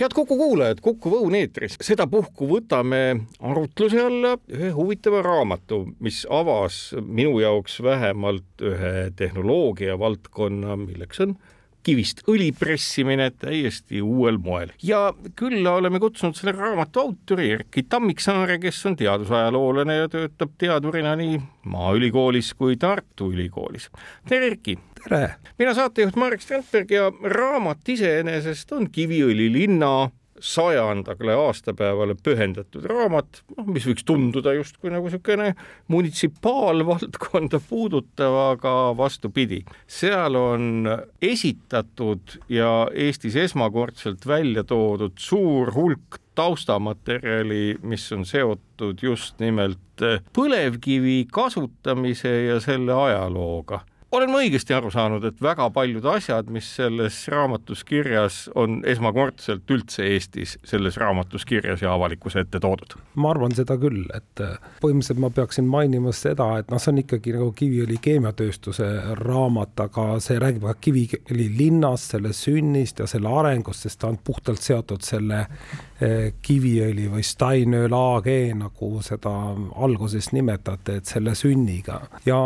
head Kuku kuulajad, Kuku Õun eetris, sedapuhku võtame arutluse alla ühe huvitava raamatu, mis avas minu jaoks vähemalt ühe tehnoloogia valdkonna, milleks on kivist õli pressimine täiesti uuel moel. ja külla oleme kutsunud selle raamatu autori Erkki Tammiksaare, kes on teadusajaloolane ja töötab teadurina nii Maaülikoolis kui Tartu Ülikoolis. tere, Erkki! Tere! mina saatejuht Marek Strandberg ja raamat iseenesest on Kiviõli linna sajandale aastapäevale pühendatud raamat, noh, mis võiks tunduda justkui nagu niisugune munitsipaalvaldkonda puudutav, aga vastupidi, seal on esitatud ja Eestis esmakordselt välja toodud suur hulk taustamaterjali, mis on seotud just nimelt põlevkivi kasutamise ja selle ajalooga olen ma õigesti aru saanud, et väga paljud asjad, mis selles raamatus kirjas on esmakordselt üldse Eestis selles raamatus kirjas ja avalikkuse ette toodud? ma arvan seda küll, et äh, põhimõtteliselt ma peaksin mainima seda, et noh, see on ikkagi nagu Kiviõli keemiatööstuse raamat, aga see räägib ka Kiviõli linnast, selle sünnist ja selle arengust, sest ta on puhtalt seotud selle äh, Kiviõli või Steinöö AG, nagu seda alguses nimetati, et selle sünniga ja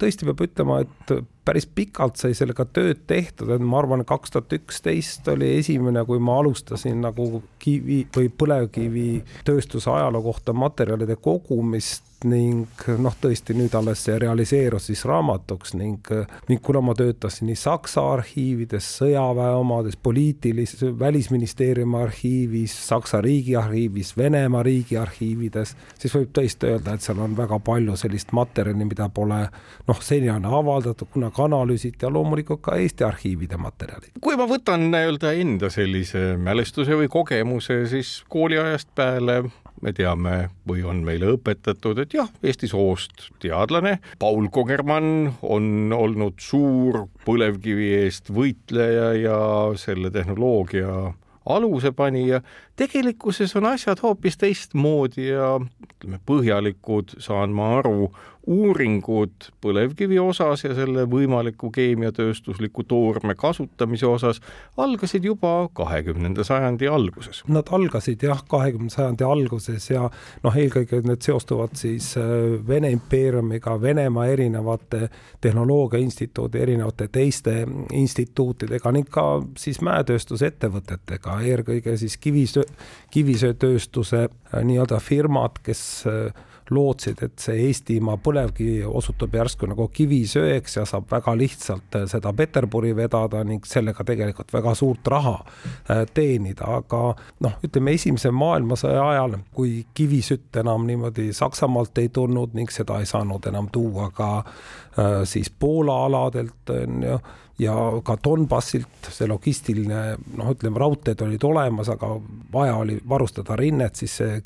tõesti peab ütlema, et päris pikalt sai sellega tööd tehtud, et ma arvan, kaks tuhat üksteist oli esimene, kui ma alustasin nagu kivi või põlevkivitööstuse ajaloo kohta materjalide kogumist ning noh, tõesti nüüd alles see realiseerus siis raamatuks ning, ning kuna ma töötasin nii Saksa arhiivides, sõjaväe omades, poliitilises, välisministeeriumi arhiivis, Saksa riigiarhiivis, Venemaa riigiarhiivides, siis võib tõesti öelda, et seal on väga palju sellist materjali, mida pole noh, seni on avaldatud, kuna analüüsiti ja loomulikult ka Eesti arhiivide materjalid. kui ma võtan nii-öelda enda sellise mälestuse või kogemuse, siis kooliajast peale me teame või on meile õpetatud, et jah, Eesti soost teadlane Paul Kogermann on olnud suur põlevkivi eest võitleja ja selle tehnoloogia alusepanija. tegelikkuses on asjad hoopis teistmoodi ja ütleme, põhjalikud, saan ma aru, uuringud põlevkivi osas ja selle võimaliku keemiatööstusliku toorme kasutamise osas algasid juba kahekümnenda sajandi alguses. Nad algasid jah, kahekümnenda sajandi alguses ja noh, eelkõige need seostuvad siis äh, Vene impeeriumiga, Venemaa erinevate tehnoloogiainstituudi, erinevate teiste instituutidega ning ka siis mäetööstusettevõtetega, eelkõige siis kivisöö, kivisöötööstuse äh, nii-öelda firmad, kes äh, lootsid, et see Eestimaa põlevkivi osutub järsku nagu kivisöeks ja saab väga lihtsalt äh, seda Peterburi vedada ning sellega tegelikult väga suurt raha äh, teenida, aga noh, ütleme esimese maailmasõja ajal, kui kivisütt enam niimoodi Saksamaalt ei tulnud ning seda ei saanud enam tuua ka äh, siis Poola aladelt on ju ja ka Donbassilt see logistiline noh, ütleme raudteed olid olemas, aga vaja oli varustada rinnet, siis see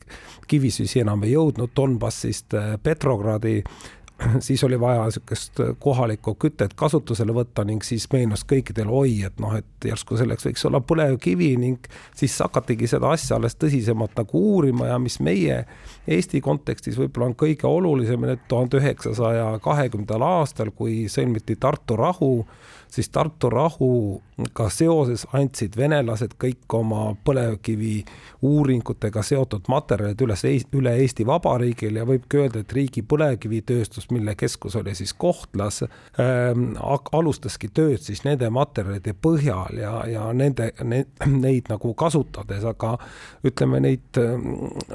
kivisüsi enam ei jõudnud Donbassist äh, Petrogradi. Siis oli vaja niisugust kohalikku kütet kasutusele võtta ning siis meenus kõikidele, oi, et noh, et järsku selleks võiks olla põlevkivi ning siis hakatigi seda asja alles tõsisemalt nagu uurima ja mis meie Eesti kontekstis võib-olla on kõige olulisem, et tuhande üheksasaja kahekümnendal aastal, kui sõlmiti Tartu rahu, siis Tartu rahuga seoses andsid venelased kõik oma põlevkivi uuringutega seotud materjalid üles, üle Eesti Vabariigile ja võibki öelda, et riigi põlevkivitööstus, mille keskus oli siis Kohtlas ähm,, alustaski tööd siis nende materjalide põhjal ja, ja nende ne,, neid nagu kasutades, aga ütleme neid ähm,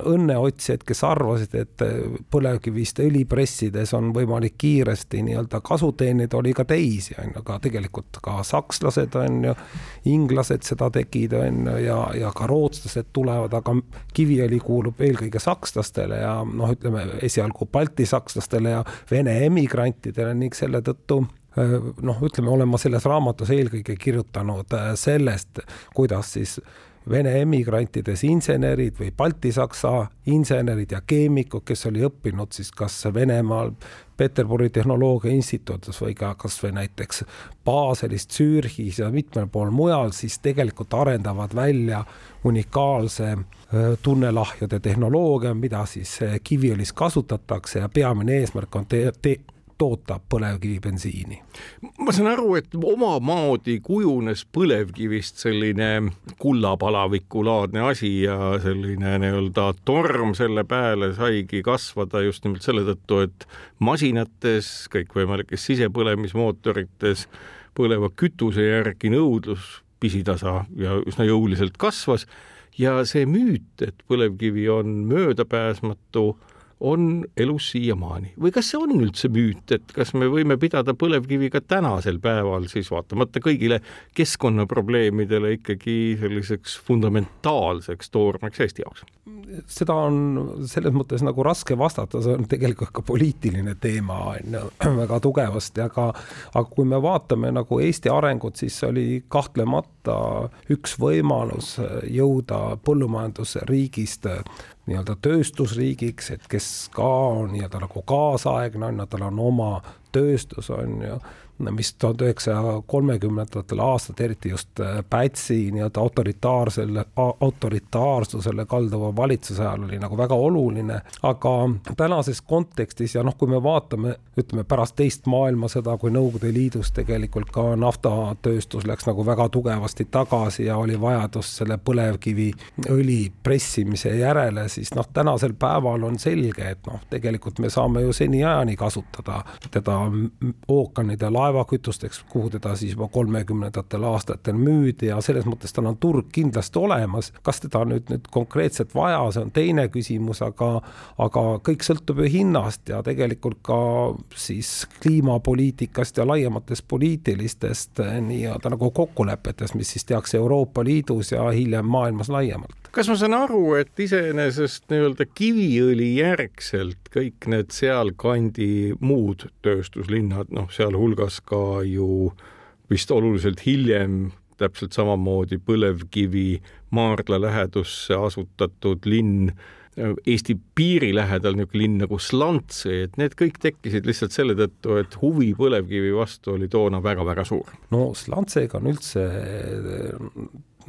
õnneotsijaid, kes arvasid, et põlevkivist õli pressides on võimalik kiiresti nii-öelda kasu teenida, oli ka teisi, on ju, aga tegelikult tegelikult ka sakslased on ju, inglased seda tegid, on ju, ja, ja ka rootslased tulevad, aga Kiviõli kuulub eelkõige sakslastele ja noh, ütleme esialgu Balti sakslastele ja Vene emigrantidele ning selle tõttu noh, ütleme, olen ma selles raamatus eelkõige kirjutanud äh, sellest, kuidas siis Vene emigrantidest insenerid või baltisaksa insenerid ja keemikud, kes oli õppinud siis kas Venemaal Peterburi Tehnoloogia Instituudis või ka kasvõi näiteks Baselis, Zürichis ja mitmel pool mujal, siis tegelikult arendavad välja unikaalse tunnelahjude tehnoloogia, mida siis Kiviõlis kasutatakse ja peamine eesmärk on te-, te-, toota põlevkivibensiini. ma saan aru, et omamoodi kujunes põlevkivist selline kullapalavikulaadne asi ja selline nii-öelda torm selle pääle saigi kasvada just nimelt selle tõttu, et masinates, kõikvõimalikes sisepõlemismootorites põleva kütuse järgi nõudlus pisitasa ja üsna jõuliselt kasvas ja see müüt, et põlevkivi on möödapääsmatu on elus siiamaani või kas see on üldse müüt, et kas me võime pidada põlevkivi ka tänasel päeval siis vaatamata kõigile keskkonnaprobleemidele ikkagi selliseks fundamentaalseks toormeks Eesti jaoks? seda on selles mõttes nagu raske vastata, see on tegelikult ka poliitiline teema on ju väga tugevasti, aga aga kui me vaatame nagu Eesti arengut, siis oli kahtlemata üks võimalus jõuda põllumajandusriigist nii-öelda tööstusriigiks, et kes ka on nii-öelda nagu kaasaegne on ju, tal on oma tööstus on ju mis tuhande üheksasaja kolmekümnendatel aastatel, eriti just äh, Pätsi nii-öelda autoritaarsele, autoritaarsusele kalduva valitsuse ajal oli nagu väga oluline, aga tänases kontekstis ja noh, kui me vaatame, ütleme pärast teist maailmasõda, kui Nõukogude Liidus tegelikult ka naftatööstus läks nagu väga tugevasti tagasi ja oli vajadus selle põlevkiviõli pressimise järele, siis noh, tänasel päeval on selge, et noh, tegelikult me saame ju seniajani kasutada teda ookeanide laevadel, laevakütusteks, kuhu teda siis juba kolmekümnendatel aastatel müüdi ja selles mõttes tal on turg kindlasti olemas. kas teda nüüd, nüüd konkreetselt vaja, see on teine küsimus, aga, aga kõik sõltub ju hinnast ja tegelikult ka siis kliimapoliitikast ja laiematest poliitilistest eh, nii-öelda nagu kokkulepetest, mis siis tehakse Euroopa Liidus ja hiljem maailmas laiemalt kas ma saan aru, et iseenesest nii-öelda Kiviõli järgselt kõik need sealkandi muud tööstuslinnad, noh, sealhulgas ka ju vist oluliselt hiljem täpselt samamoodi põlevkivi maardla lähedusse asutatud linn, Eesti piiri lähedal niisugune linn nagu Slantse, et need kõik tekkisid lihtsalt selle tõttu, et huvi põlevkivi vastu oli toona väga-väga suur. no Slantsega on üldse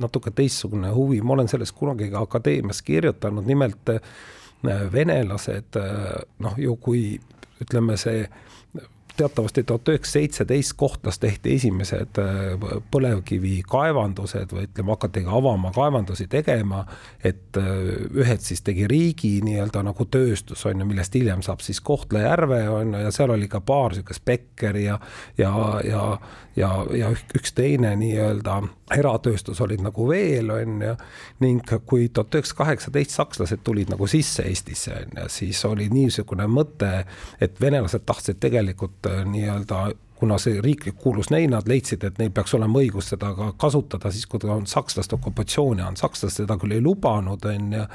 natuke teistsugune huvi, ma olen sellest kunagi ka akadeemias kirjutanud, nimelt äh, venelased äh, noh, ju kui ütleme, see teatavasti tuhat üheksasada seitseteist kohtas tehti esimesed äh, põlevkivikaevandused või ütleme, hakati ka avama kaevandusi tegema, et ühed siis tegi riigi nii-öelda nagu tööstus, on ju, millest hiljem saab siis Kohtla-Järve, on ju, ja seal oli ka paar niisugust Beckeri ja ja, ja ja, ja üks teine nii-öelda eratööstus olid nagu veel, on ju, ning kui tuhat üheksasada kaheksateist sakslased tulid nagu sisse Eestisse, on ju, siis oli niisugune mõte, et venelased tahtsid tegelikult äh, nii-öelda kuna see riiklik kuulus neil, nad leidsid, et neil peaks olema õigus seda ka kasutada siis, kui ta on sakslaste okupatsiooni all, sakslased seda küll ei lubanud, on ju,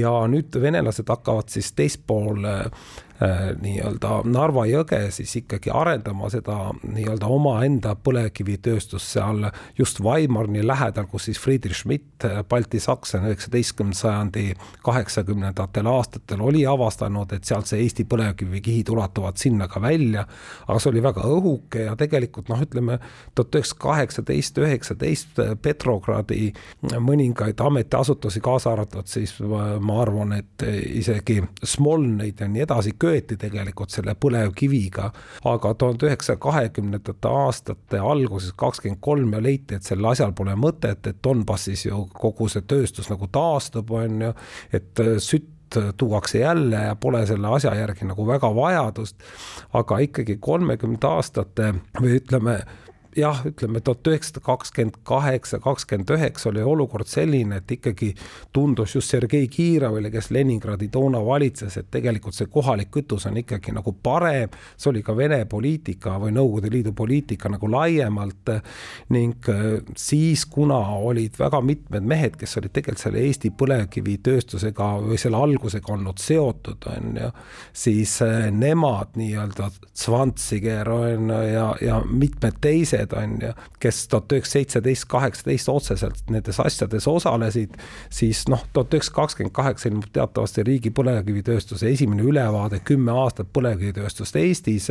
ja nüüd venelased hakkavad siis teispool äh, nii-öelda Narva jõge siis ikkagi arendama seda nii-öelda omaenda põlevkivitööstust seal just Weimarni lähedal, kus siis Friedrich Schmidt, äh, baltisakslane üheksateistkümnenda sajandi kaheksakümnendatel aastatel oli avastanud, et sealt see Eesti põlevkivikihid ulatuvad sinna ka välja. aga see oli väga õhuke ja tegelikult noh, ütleme tuhat üheksasada kaheksateist, üheksateist Petrogradi mõningaid ametiasutusi, kaasa arvatud siis ma arvan, et isegi Smolneid ja nii edasi köeti tegelikult selle põlevkiviga, aga tuhande üheksasaja kahekümnendate aastate alguses, kakskümmend kolm ja leiti, et sel asjal pole mõtet, et Donbassis ju kogu see tööstus nagu taastub, on ju, et sütt tuuakse jälle ja pole selle asja järgi nagu väga vajadust, aga ikkagi kolmekümnendate aastate või ütleme, jah, ütleme tuhat üheksasada kakskümmend kaheksa, kakskümmend üheksa oli olukord selline, et ikkagi tundus just Sergei Kirovile, kes Leningradi toona valitses, et tegelikult see kohalik kütus on ikkagi nagu parem, see oli ka Vene poliitika või Nõukogude Liidu poliitika nagu laiemalt. Ning äh, siis, kuna olid väga mitmed mehed, kes olid tegelikult selle Eesti põlevkivitööstusega või selle algusega olnud seotud, on ju, siis äh, nemad nii-öelda, Zwanziger on ja, ja mitmed teised mehed, on ju, kes tuhat üheksasada seitseteist, kaheksateist otseselt nendes asjades osalesid, siis noh, tuhat üheksasada kakskümmend kaheksa ilmub teatavasti riigi põlevkivitööstuse esimene ülevaade kümme aastat põlevkivitööstust Eestis.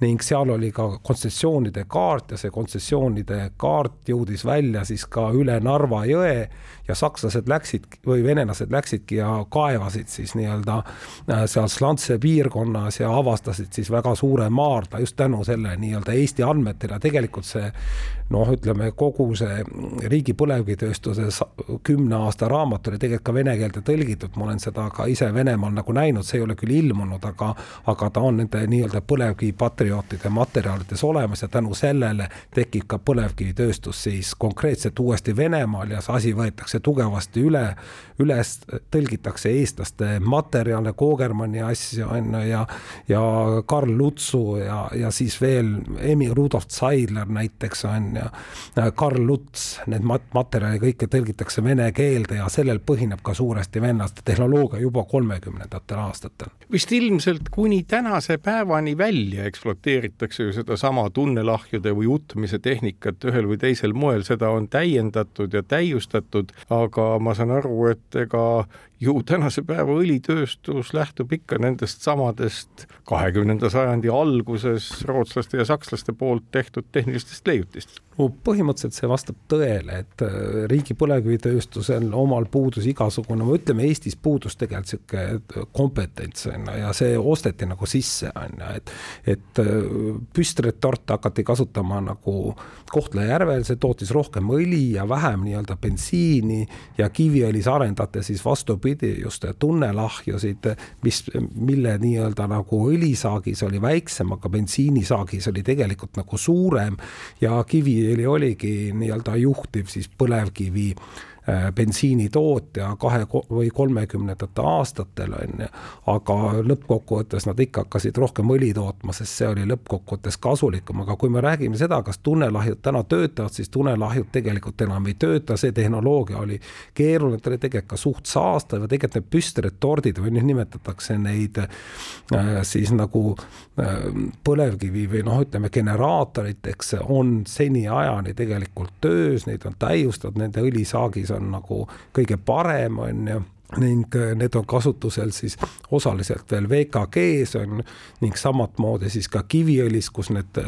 Ning seal oli ka kontsessioonide kaart ja see kontsessioonide kaart jõudis välja siis ka üle Narva jõe ja sakslased läksid või venelased läksidki ja kaevasid siis nii-öelda äh, seal Slantse piirkonnas ja avastasid siis väga suure maardla just tänu selle nii-öelda Eesti andmetele, tegelikult see noh, ütleme kogu see riigi põlevkivitööstuse kümne aasta raamat oli tegelikult ka vene keelde tõlgitud, ma olen seda ka ise Venemaal nagu näinud, see ei ole küll ilmunud, aga aga ta on nende nii-öelda põlevkivipatriootide materjalides olemas ja tänu sellele tekib ka põlevkivitööstus siis konkreetselt uuesti Venemaal ja see asi võetakse tugevasti üle, üles tõlgitakse eestlaste materjale, Kogermanni asju on ju ja ja Karl Lutsu ja, ja siis veel Emil Rudolf Zeidler näiteks on ju, Karl Luts, need mat-, materjali kõike tõlgitakse vene keelde ja sellel põhineb ka suuresti venelaste tehnoloogia juba kolmekümnendatel aastatel. vist ilmselt kuni tänase päevani välja ekspluateeritakse ju sedasama tunnelahjude või utmise tehnikat ühel või teisel moel, seda on täiendatud ja täiustatud, aga ma saan aru, et ega ju tänase päeva õlitööstus lähtub ikka nendest samadest kahekümnenda sajandi alguses rootslaste ja sakslaste poolt tehtud tehnilistest leiutistest no põhimõtteliselt see vastab tõele, et äh, riigi põlevkivitööstusel omal puudus igasugune, no ütleme, Eestis puudus tegelikult niisugune kompetents on ju, ja see osteti nagu sisse, on ju, et et äh, püstretorte hakati kasutama nagu Kohtla-Järvel, see tootis rohkem õli ja vähem nii-öelda bensiini ja Kiviõlis arendati siis vastupidi just tunnelahjusid, mis, mille nii-öelda nagu õlisaagis oli väiksem, aga bensiinisaagis oli tegelikult nagu suurem. Ja kivi Kiviõli oligi nii-öelda juhtiv siis põlevkivi bensiinitootja kahe või kolmekümnendate aastatel on ju, aga lõppkokkuvõttes nad ikka hakkasid rohkem õli tootma, sest see oli lõppkokkuvõttes kasulikum, aga kui me räägime seda, kas tunnelahjud täna töötavad, siis tunnelahjud tegelikult enam ei tööta, see tehnoloogia oli keeruline, ta oli tegelikult ka suht saastav ja tegelikult need püstretordid või nüüd nimetatakse neid äh, siis nagu äh, põlevkivi või noh, ütleme generaatoriteks on seniajani tegelikult töös, neid on täiustatud, nende õlisaagis on nagu kõige parem, on ju ning äh, need on kasutusel siis osaliselt veel VKG-s on ning samamoodi siis ka Kiviõlis, kus need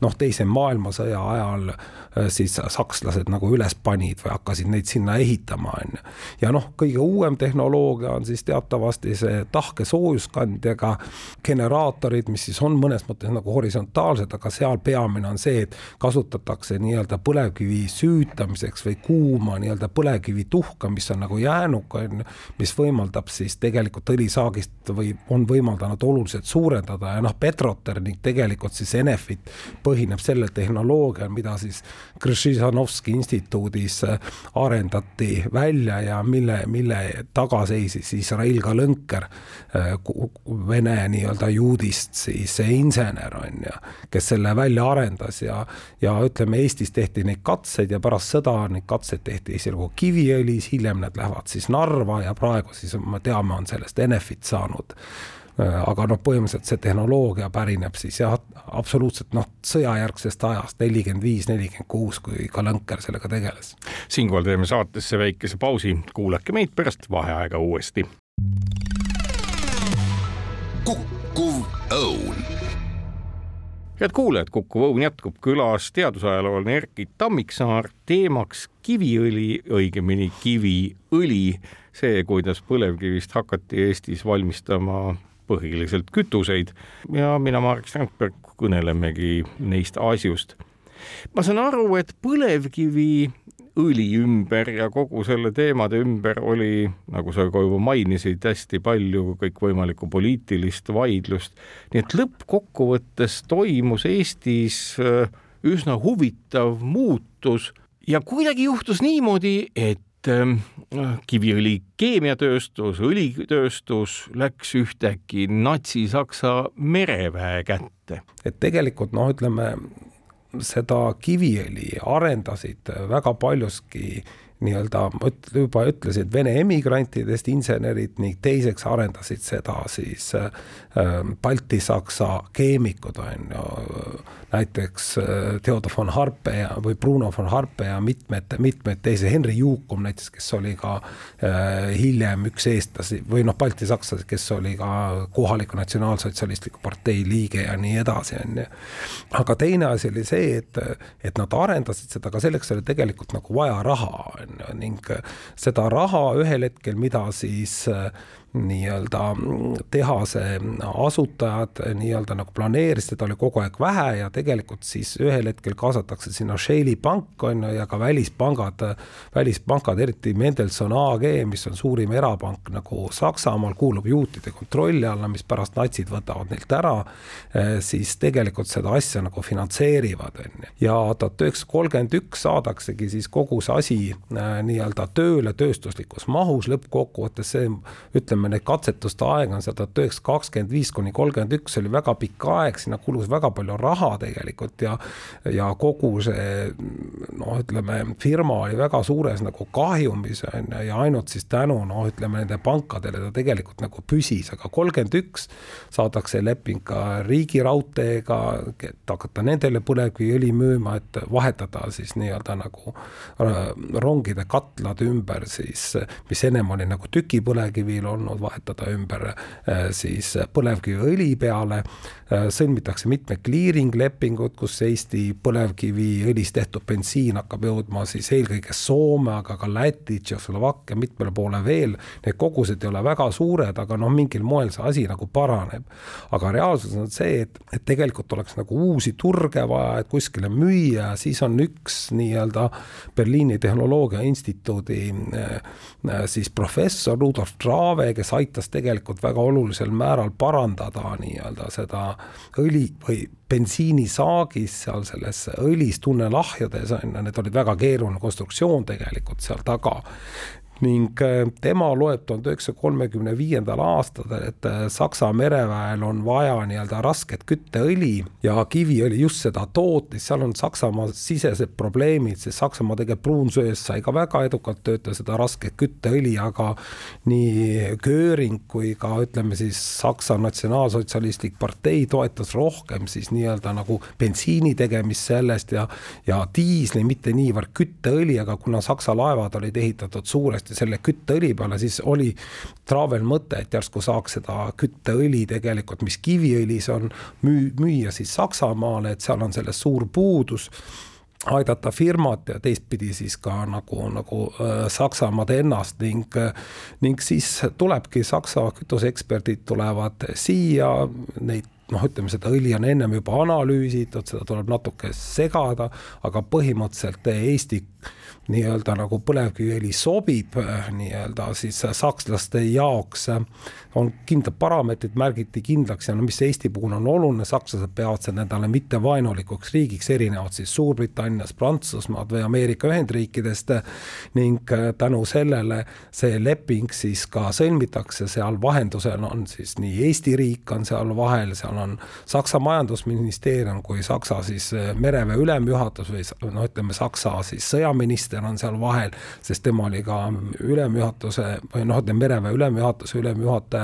noh, teise maailmasõja ajal äh, siis sakslased nagu üles panid või hakkasid neid sinna ehitama, on ju. ja noh, kõige uuem tehnoloogia on siis teatavasti see tahke soojuskandjaga generaatorid, mis siis on mõnes mõttes nagu horisontaalsed, aga seal peamine on see, et kasutatakse nii-öelda põlevkivi süütamiseks või kuuma nii-öelda põlevkivi tuhka, mis on nagu jäänuk, on ju mis võimaldab siis tegelikult õlisaagist või on võimaldanud oluliselt suurendada ja noh, Petroter ning tegelikult siis Enefit põhineb sellel tehnoloogial, mida siis Kršižanovski instituudis äh, arendati välja ja mille, mille taga seisis Israel Kalõnker, äh, Vene nii-öelda juudist siis insener on ju, kes selle välja arendas ja, ja ütleme, Eestis tehti neid katseid ja pärast sõda neid katseid tehti esialgu Kiviõlis, hiljem need lähevad siis Narva ja praegu siis me teame, on sellest Enefit saanud. Aga noh, põhimõtteliselt see tehnoloogia pärineb siis jah, absoluutselt noh, sõjajärgsest ajast, nelikümmend viis, nelikümmend kuus, kui Kalõnker sellega tegeles. siinkohal teeme saatesse väikese pausi, kuulake meid pärast vaheaega uuesti. kukkuv õun. Head kuulajad, Kuku Õun jätkub külas. Teadusajalooline Erkki Tammiksaar, teemaks kiviõli, õigemini kiviõli see, kuidas põlevkivist hakati Eestis valmistama põhiliselt kütuseid ja mina, Marek Strandberg, kõnelemegi neist asjust. ma saan aru, et põlevkivi õli ümber ja kogu selle teemade ümber oli, nagu sa ka juba mainisid, hästi palju kõikvõimalikku poliitilist vaidlust. nii et lõppkokkuvõttes toimus Eestis äh, üsna huvitav muutus ja kuidagi juhtus niimoodi, et Ähm, Kiviõli keemiatööstus, õlitööstus läks ühtäkki Natsi-Saksa mereväe kätte. et tegelikult noh, ütleme seda kiviõli arendasid väga paljuski nii-öelda, ma juba ütlesin, vene emigrantidest insenerid ning teiseks arendasid seda siis äh, Balti-Saksa keemikud, on ju, näiteks äh, Theodor von Harpe ja, või Bruno von Harpe ja mitmed, mitmed teised, Henri Juukum näiteks, kes oli ka äh, hiljem üks eestlasi või noh, baltisakslasi, kes oli ka kohaliku natsionaalsotsialistliku partei liige ja nii edasi, on ju. aga teine asi oli see, et, et nad arendasid seda, aga selleks oli tegelikult nagu vaja raha, on ju, ning seda raha ühel hetkel, mida siis äh, nii-öelda tehase asutajad nii-öelda nagu planeerisid, seda oli kogu aeg vähe ja tegelikult siis ühel hetkel kaasatakse sinna Shaley pank on ju ja ka välispangad, välispangad, eriti Mendelssohn AG, mis on suurim erapank nagu Saksamaal, kuulub juutide kontrolli alla, mis pärast natsid võtavad neilt ära, eh, siis tegelikult seda asja nagu finantseerivad, on ju. ja tuhat üheksasada kolmkümmend üks saadaksegi siis kogu see asi eh, nii-öelda tööle tööstuslikus mahus, lõppkokkuvõttes see ütleme, need katsetuste aeg on seal tuhat üheksasada kakskümmend viis kuni kolmkümmend üks, see oli väga pikk aeg, sinna kulus väga palju raha tegelikult ja ja kogu see noh, ütleme firma oli väga suures nagu kahjumis on ju ja ainult siis tänu noh, ütleme nende pankadele ta tegelikult nagu püsis, aga kolmkümmend üks saadakse leping ka Riigi Raudteega, et hakata nendele põlevkiviõli müüma, et vahetada siis nii-öelda nagu äh, rongide katlad ümber siis, mis ennem oli nagu tükipõlevkivil olnud, saanud vahetada ümber äh, siis põlevkiviõli peale. Äh, sõlmitakse mitmed clearing lepingud, kus Eesti põlevkiviõlist tehtud bensiin hakkab jõudma siis eelkõige Soome, aga ka Läti, Tšehhoslovakkia, mitmele poole veel. Need kogused ei ole väga suured, aga noh, mingil moel see asi nagu paraneb. aga reaalsus on see, et, et tegelikult oleks nagu uusi turge vaja, et kuskile müüa, siis on üks nii-öelda Berliini Tehnoloogia Instituudi äh, siis professor Rudolf Trave, kes aitas tegelikult väga olulisel määral parandada nii-öelda seda õli või bensiinisaagis seal selles õlis tunnelahjades on ju, need olid väga keeruline konstruktsioon tegelikult seal taga ning äh, tema loeb tuhande üheksasaja kolmekümne viiendal aastal, et äh, Saksa mereväel on vaja nii-öelda rasket kütteõli ja Kiviõli just seda tootis, seal on Saksamaa sisesed probleemid, sest Saksamaa tegelikult pruunsööst sai ka väga edukalt töötada seda rasket kütteõli, aga nii Göring kui ka ütleme siis Saksa Natsionaalsotsialistlik partei toetas rohkem siis nii-öelda nagu bensiini tegemist sellest ja ja diisli, mitte niivõrd kütteõli, aga kuna Saksa laevad olid ehitatud suuresti selle kütteõli peale, siis oli Travel mõte, et järsku saaks seda kütteõli tegelikult, mis kiviõlis on, müü-, müüa siis Saksamaale, et seal on sellest suur puudus aidata firmat ja teistpidi siis ka nagu, nagu äh, Saksamaad ennast ning, ning siis tulebki Saksa kütuseeksperdid tulevad siia, neid noh, ütleme seda õli on ennem juba analüüsitud, seda tuleb natuke segada, aga põhimõtteliselt Eesti nii-öelda nagu põlevkiviõli sobib äh, nii-öelda siis sakslaste jaoks, äh, on kindlad parameetrid, märgiti kindlaks ja no mis Eesti puhul on oluline, sakslased peavad seda endale mittevaenulikuks riigiks, erinevalt siis Suurbritanniast, Prantsusmaad või Ameerika Ühendriikidest ning äh, tänu sellele see leping siis ka sõlmitakse, seal vahendusel on siis nii Eesti riik on seal vahel, seal on Saksa majandusministeerium kui Saksa siis mereväe ülemjuhatus või noh, ütleme Saksa siis sõjaminister, minister on seal vahel, sest tema oli ka ülemjuhatuse või noh, ütleme mereväe ülemjuhatuse ülemjuhataja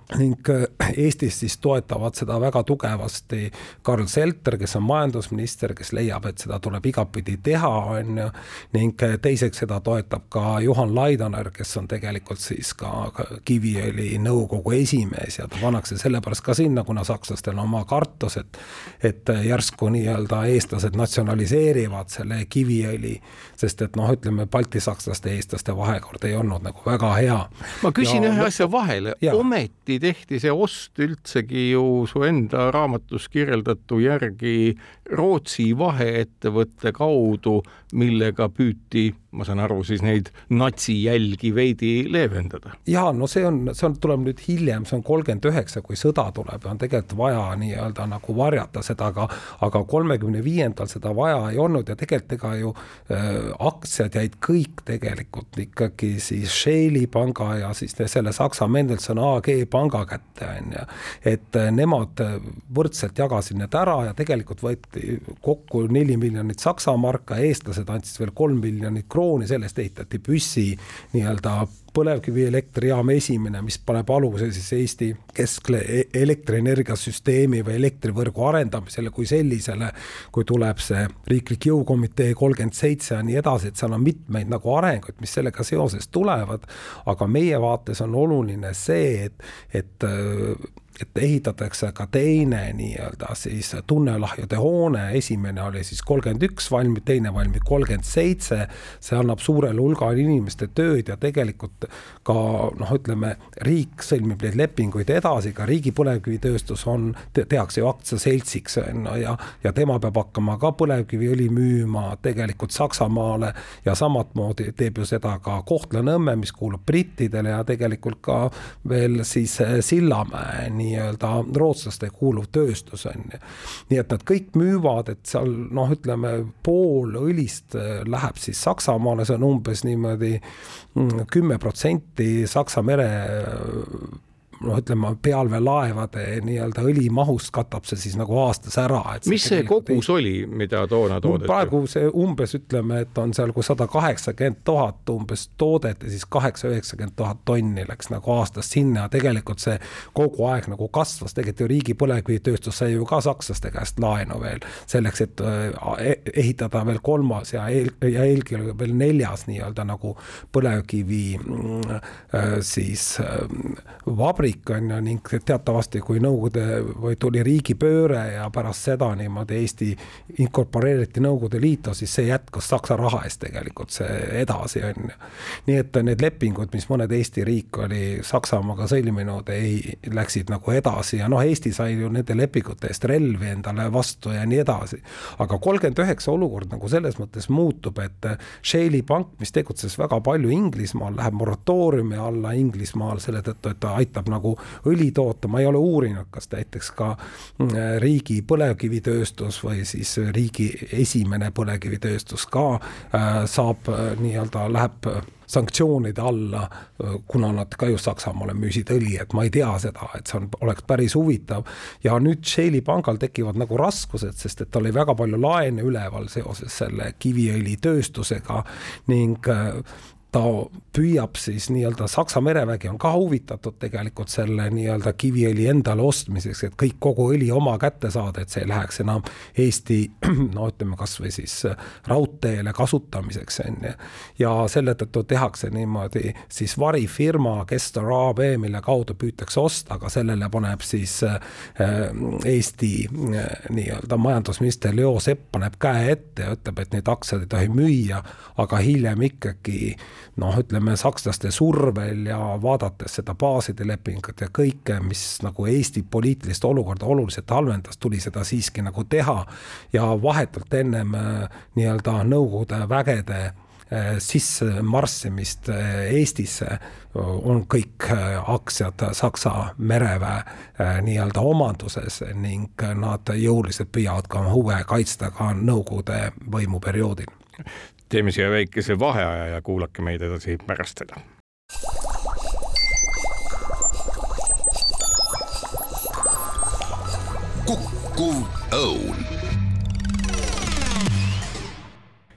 ning äh, Eestis siis toetavad seda väga tugevasti Karl Selter, kes on majandusminister, kes leiab, et seda tuleb igatpidi teha, on ju, ning äh, teiseks seda toetab ka Juhan Laidoner, kes on tegelikult siis ka Kiviõli nõukogu esimees ja ta pannakse sellepärast ka sinna, kuna sakslastel on oma kartus, et et järsku nii-öelda eestlased natsionaliseerivad selle Kiviõli, sest sest et noh, ütleme baltisakslaste ja eestlaste vahekord ei olnud nagu väga hea. ma küsin ja, ühe asja vahele, ometi tehti see ost üldsegi ju su enda raamatus kirjeldatu järgi Rootsi vaheettevõtte kaudu, millega püüti, ma saan aru, siis neid natsijälgi veidi leevendada. ja no see on, see on, tuleb nüüd hiljem, see on kolmkümmend üheksa, kui sõda tuleb ja on tegelikult vaja nii-öelda nagu varjata seda, aga aga kolmekümne viiendal seda vaja ei olnud ja tegelikult ega ju äh, aktsiad jäid kõik tegelikult ikkagi siis Shaley panga ja siis selle Saksa Mendelssohn AG panga kätte, on ju. et äh, nemad võrdselt jagasid need ära ja tegelikult võeti kokku neli miljonit Saksa marka, eestlased andsid veel kolm miljonit krooni krooni, sellest ehitati püssi nii-öelda põlevkivielektrijaam esimene, mis paneb aluse siis Eesti keskle e-, elektrienergiasüsteemi või elektrivõrgu arendamisele kui sellisele, kui tuleb see riiklik jõukomitee kolmkümmend seitse ja nii edasi, et seal on mitmeid nagu arenguid, mis sellega seoses tulevad, aga meie vaates on oluline see, et, et et ehitatakse ka teine nii-öelda siis tunnelahjude hoone, esimene oli siis kolmkümmend üks valmib, teine valmib kolmkümmend seitse. see annab suurele hulgale inimeste tööd ja tegelikult ka noh, ütleme riik sõlmib neid lepinguid edasi, ka riigi põlevkivitööstus on te,, tehakse ju aktsiaseltsiks ju ja, ja tema peab hakkama ka põlevkiviõli müüma tegelikult Saksamaale. Ja samamoodi teeb ju seda ka Kohtla-Nõmme, mis kuulub brittidele ja tegelikult ka veel siis Sillamäe nii-öelda rootslaste kuuluv tööstus on ju. nii et nad kõik müüvad, et seal noh, ütleme pool õlist äh, läheb siis Saksamaale, see on umbes niimoodi mm, kümme protsenti Saksa mere noh, ütleme pealveelaevade nii-öelda õlimahust katab see siis nagu aastas ära. mis see kogus ei... oli, mida toona toodeti? praegu see umbes ütleme, et on seal kui sada kaheksakümmend tuhat umbes toodet ja siis kaheksa-üheksakümmend tuhat tonni läks nagu aastas sinna, tegelikult see kogu aeg nagu kasvas, tegelikult ju riigi põlevkivitööstus sai ju ka sakslaste käest laenu veel selleks, et äh, ehitada veel kolmas ja eel, ja eelkõige veel neljas nii-öelda nagu põlevkivi mm, äh, siis äh, vabrik valik on ju ning teatavasti, kui Nõukogude või tuli riigipööre ja pärast seda niimoodi Eesti inkorporeeriti Nõukogude Liitu, siis see jätkus Saksa raha eest tegelikult see edasi on ju. nii et need lepingud, mis mõned Eesti riik oli Saksamaaga sõlminud, ei, läksid nagu edasi ja noh, Eesti sai ju nende lepingute eest relvi endale vastu ja nii edasi. aga kolmkümmend üheksa olukord nagu selles mõttes muutub, et Shaley pank, mis tegutses väga palju Inglismaal, läheb moratooriumi alla Inglismaal selle tõttu, et ta aitab nagu nagu õli toota, ma ei ole uurinud, kas näiteks ka mm, riigi põlevkivitööstus või siis riigi esimene põlevkivitööstus ka äh, saab äh, nii-öelda, läheb sanktsioonide alla, äh, kuna nad ka just Saksamaale müüsid õli, et ma ei tea seda, et see on, oleks päris huvitav. ja nüüd Shaley pangal tekivad nagu raskused, sest et tal oli väga palju laene üleval seoses selle kiviõlitööstusega ning ta püüab siis nii-öelda Saksa merevägi on ka huvitatud tegelikult selle nii-öelda kiviõli endale ostmiseks, et kõik kogu õli oma kätte saada, et see ei läheks enam Eesti no ütleme kasvõi siis raudteele kasutamiseks on ju. ja selle tõttu tehakse niimoodi siis varifirma Kestor AB, mille kaudu püütakse osta, aga sellele paneb siis äh, Eesti äh, nii-öelda majandusminister Leo Sepp paneb käe ette ja ütleb, et neid aktsiaid ei tohi müüa, aga hiljem ikkagi noh, ütleme sakslaste survel ja vaadates seda baaside lepingut ja kõike, mis nagu Eesti poliitilist olukorda oluliselt halvendas, tuli seda siiski nagu teha. ja vahetult ennem äh, nii-öelda Nõukogude vägede äh, sissemarssimist äh, Eestisse on kõik aktsiad Saksa mereväe nii-öelda omanduses ning nad jõuliselt püüavad ka oma huve kaitsta ka Nõukogude võimuperioodil teeme siia väikese vaheaja ja kuulake meid edasi pärast seda. kukkuv õun.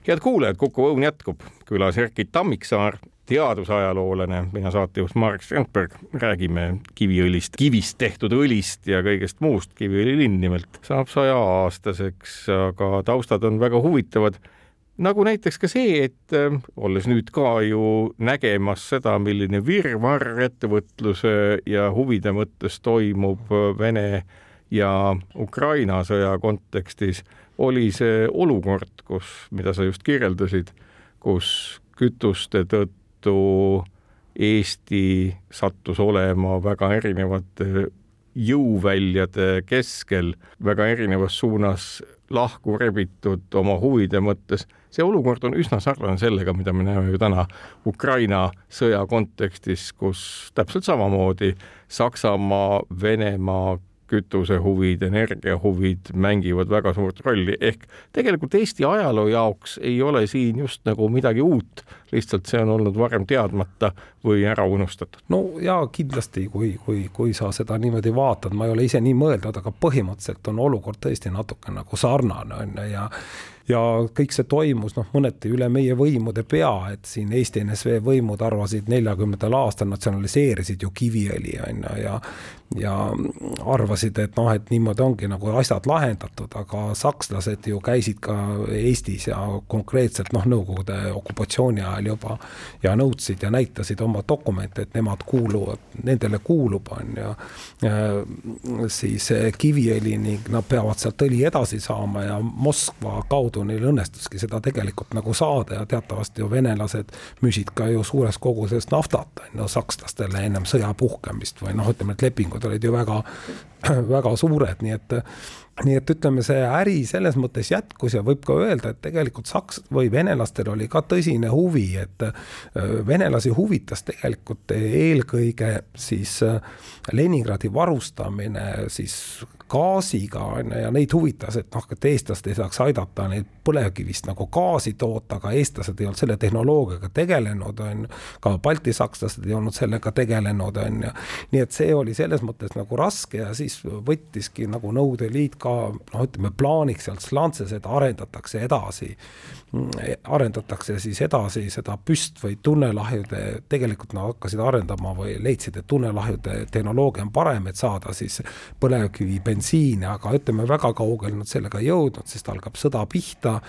head kuulajad, Kuku Õun jätkub, külas Erkki Tammiksaar, teadusajaloolane, mina saatejuht Marek Strandberg, räägime kiviõlist, kivist tehtud õlist ja kõigest muust. Kiviõli linn nimelt saab sajaaastaseks, aga taustad on väga huvitavad nagu näiteks ka see, et äh, olles nüüd ka ju nägemas seda, milline virvarr ettevõtluse ja huvide mõttes toimub äh, Vene ja Ukraina sõja kontekstis, oli see olukord, kus, mida sa just kirjeldasid, kus kütuste tõttu Eesti sattus olema väga erinevate jõuväljade keskel, väga erinevas suunas lahku rebitud oma huvide mõttes. See olukord on üsna sarnane sellega, mida me näeme ju täna Ukraina sõja kontekstis, kus täpselt samamoodi Saksamaa, Venemaa kütusehuvid, energiahuvid mängivad väga suurt rolli, ehk tegelikult Eesti ajaloo jaoks ei ole siin just nagu midagi uut lihtsalt see on olnud varem teadmata või ära unustatud? no jaa, kindlasti, kui, kui, kui sa seda niimoodi vaatad, ma ei ole ise nii mõelnud, aga põhimõtteliselt on olukord tõesti natuke nagu sarnane, on ju, ja ja kõik see toimus noh, mõneti üle meie võimude pea, et siin Eesti NSV võimud arvasid neljakümnendal aastal natsionaliseerisid ju Kiviõli on ju ja ja arvasid, et noh, et niimoodi ongi nagu asjad lahendatud, aga sakslased ju käisid ka Eestis ja konkreetselt noh, Nõukogude okupatsiooni ajal juba ja nõudsid ja näitasid oma dokumente, et nemad kuuluvad, nendele kuulub, on ju, siis Kiviõli ning nad peavad sealt õli edasi saama ja Moskva kaudu neil õnnestuski seda tegelikult nagu saada ja teatavasti ju venelased müüsid ka ju suures koguses naftat, on ju, sakslastele ennem sõja puhkemist või noh, ütleme, et lepingud olid ju väga, väga suured, nii et nii et ütleme, see äri selles mõttes jätkus ja võib ka öelda, et tegelikult saks- või venelastel oli ka tõsine huvi, et venelasi huvitas tegelikult eelkõige siis Leningradi varustamine siis gaasiga on ju ja neid huvitas, et noh, et eestlased ei saaks aidata neid põlevkivist nagu gaasi toota, aga eestlased ei olnud selle tehnoloogiaga tegelenud, on ju. ka baltisakslased ei olnud sellega tegelenud, on ju. nii et see oli selles mõttes nagu raske ja siis võttiski nagu Nõukogude Liit ka noh, ütleme plaaniks sealt slantses, et arendatakse edasi arendatakse siis edasi seda püst- või tunnelahjude, tegelikult nad hakkasid arendama või leidsid, et tunnelahjude tehnoloogia on parem, et saada siis põlevkivibensiini, aga ütleme, väga kaugele nad sellega ei jõudnud, sest algab sõda pihta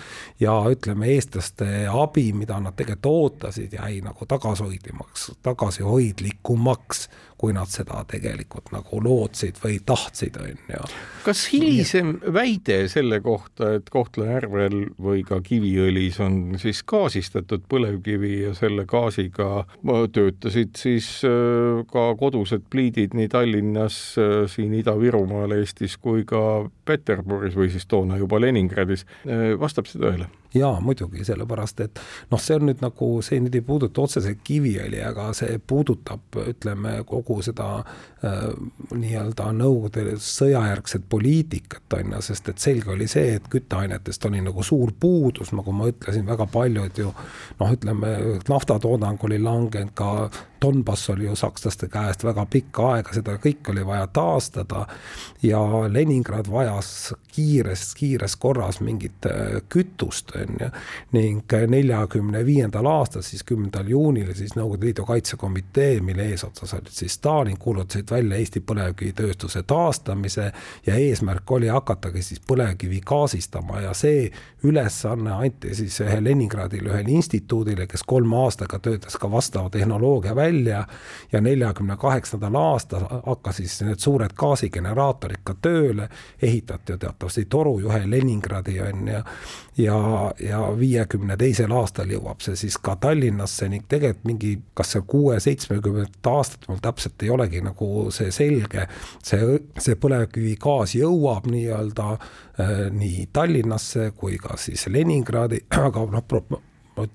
ja ütleme, eestlaste abi, mida nad tegelikult ootasid, jäi nagu tagasihoidlimaks, tagasihoidlikumaks kui nad seda tegelikult nagu lootsid või tahtsid, on ju. kas hilisem väide selle kohta, et Kohtla-Järvel või ka Kiviõlis on siis gaasistatud põlevkivi ja selle gaasiga töötasid siis äh, ka kodused pliidid nii Tallinnas, äh, siin Ida-Virumaal Eestis kui ka Peterburis või siis toona juba Leningradis, äh, vastab see tõele? Jaa, muidugi, sellepärast et noh, see on nüüd nagu, see nüüd ei puuduta otseselt Kiviõli, aga see puudutab, ütleme, kogu seda äh, nii-öelda Nõukogude sõjajärgset poliitikat, on ju, sest et selge oli see, et kütteainetest oli nagu suur puudus, nagu ma ütlesin, väga paljud ju noh, ütleme, naftatoodang oli langenud, ka Donbass oli ju sakslaste käest väga pikka aega, seda kõike oli vaja taastada ja Leningrad vajas kiires, kiires korras mingit äh, kütust, on ju. ning neljakümne viiendal aastal, siis kümnendal juunil siis Nõukogude Liidu Kaitsekomitee, mille eesotsas olid siis Stalin, kuulutasid välja Eesti põlevkivitööstuse taastamise ja eesmärk oli hakatagi siis põlevkivi gaasistama ja see ülesanne anti siis Leningradile, ühele instituudile, kes kolme aastaga töötas ka vastava tehnoloogia välja ja neljakümne kaheksandal aastal hakkas siis need suured gaasigeneraatorid ka tööle, ehitati ju teatavasti torujuhe Leningradi on ju, ja, ja viiekümne teisel aastal jõuab see siis ka Tallinnasse ning tegelikult mingi, kas see kuue-seitsmekümnendat aastat, mul täpselt ei olegi nagu see selge, see, see põlevkivigaas jõuab nii-öelda äh, nii Tallinnasse kui ka siis Leningradi, aga noh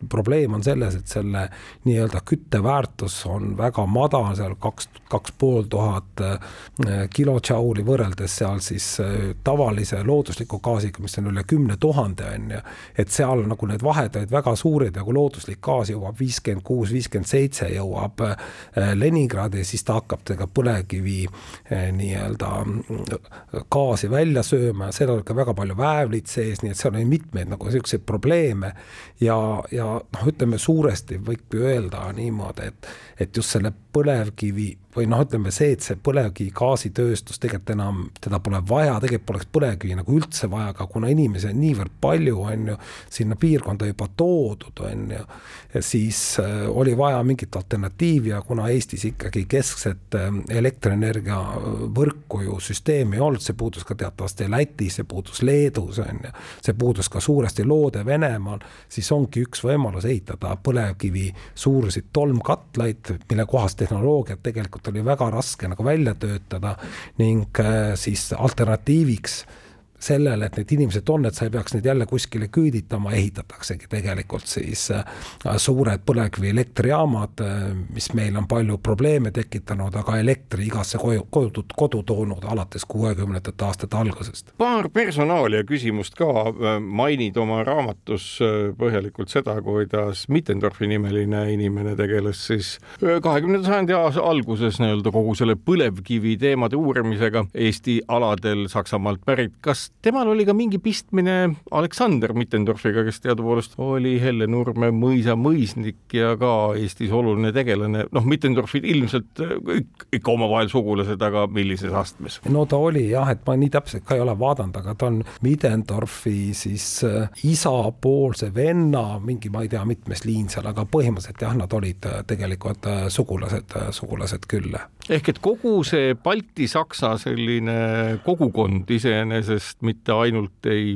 probleem on selles, et selle nii-öelda kütteväärtus on väga madal, seal kaks, kaks pool tuhat äh, kilotšauli võrreldes seal siis äh, tavalise loodusliku gaasiga, mis on üle kümne tuhande, on ju. et seal nagu need vahed olid väga suured ja kui looduslik gaas jõuab viiskümmend kuus, viiskümmend seitse jõuab äh, Leningradi, siis ta hakkab temaga põlevkivi nii-öelda gaasi välja sööma ja seal oli ka väga palju väävlit sees, nii et seal oli mitmeid nagu niisuguseid probleeme ja ja noh, ütleme suuresti võib ju öelda niimoodi, et, et just selle põlevkivi või noh, ütleme see, et see põlevkivigaasitööstus tegelikult enam, teda pole vaja, tegelikult poleks põlevkivi nagu üldse vaja, aga kuna inimesi on niivõrd palju, on ju, sinna piirkonda juba toodud, on ju, siis äh, oli vaja mingit alternatiivi ja kuna Eestis ikkagi keskset äh, elektrienergia võrku ju süsteemi ei olnud, see puudus ka teatavasti Lätis, see puudus Leedus, on ju, see puudus ka suuresti Loode-Venemaal, siis ongi üks võimalus ehitada põlevkivi suuruseid tolmkatlaid, mille kohast tehnoloogiat tegelikult tegelikult oli väga raske nagu välja töötada ning äh, siis alternatiiviks sellele, et need inimesed on, et sa ei peaks neid jälle kuskile küüditama, ehitataksegi tegelikult siis äh, suured põlevkivielektrijaamad, äh, mis meil on palju probleeme tekitanud, aga elektri igasse koju, kodu, kodu toonud alates kuuekümnendate aastate algusest. paar personaalia küsimust ka, äh, mainid oma raamatus põhjalikult seda, kuidas Mittendorfi nimeline inimene tegeles siis kahekümnenda sajandi alguses nii-öelda kogu selle põlevkivi teemade uurimisega Eesti aladel Saksamaalt pärit. kas temal oli ka mingi pistmine Aleksander Mittendorfiga, kes teadupoolest oli Hellenurme mõisa mõisnik ja ka Eestis oluline tegelane, noh, Mittendorfid ilmselt ikka omavahel sugulased, aga millises astmes? no ta oli jah, et ma nii täpselt ka ei ole vaadanud, aga ta on Mittendorfi siis äh, isapoolse venna mingi, ma ei tea, mitmes liin seal, aga põhimõtteliselt jah, nad olid äh, tegelikult äh, sugulased, sugulased küll. ehk et kogu see Balti-Saksa selline kogukond iseenesest mitte ainult ei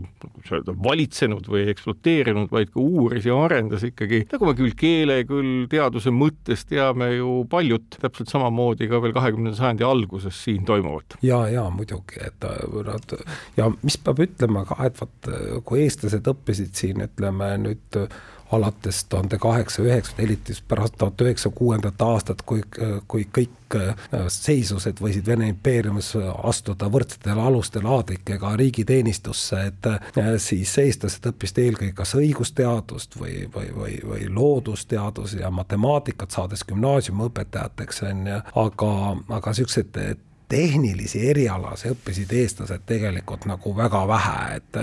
öelda, valitsenud või ekspluateerinud, vaid ka uuris ja arendas ikkagi, nagu me küll keele, küll teaduse mõttes teame ju paljut täpselt samamoodi ka veel kahekümnenda sajandi alguses siin toimuvat. ja, ja muidugi, et nad ja mis peab ütlema ka, et vot kui eestlased õppisid siin, ütleme nüüd alates tuhande kaheksasaja üheksakümne, eriti pärast tuhat üheksasaja kuuendat aastat, kui, kui kõik äh, seisused võisid Vene impeeriumis astuda võrdsetel alustel aadlikega riigiteenistusse, et äh, siis eestlased õppisid eelkõige kas õigusteadust või, või, või, või loodusteadusi ja matemaatikat, saades gümnaasiumiõpetajateks, on ju, aga, aga niisugused tehnilisi erialasi õppisid eestlased tegelikult nagu väga vähe, et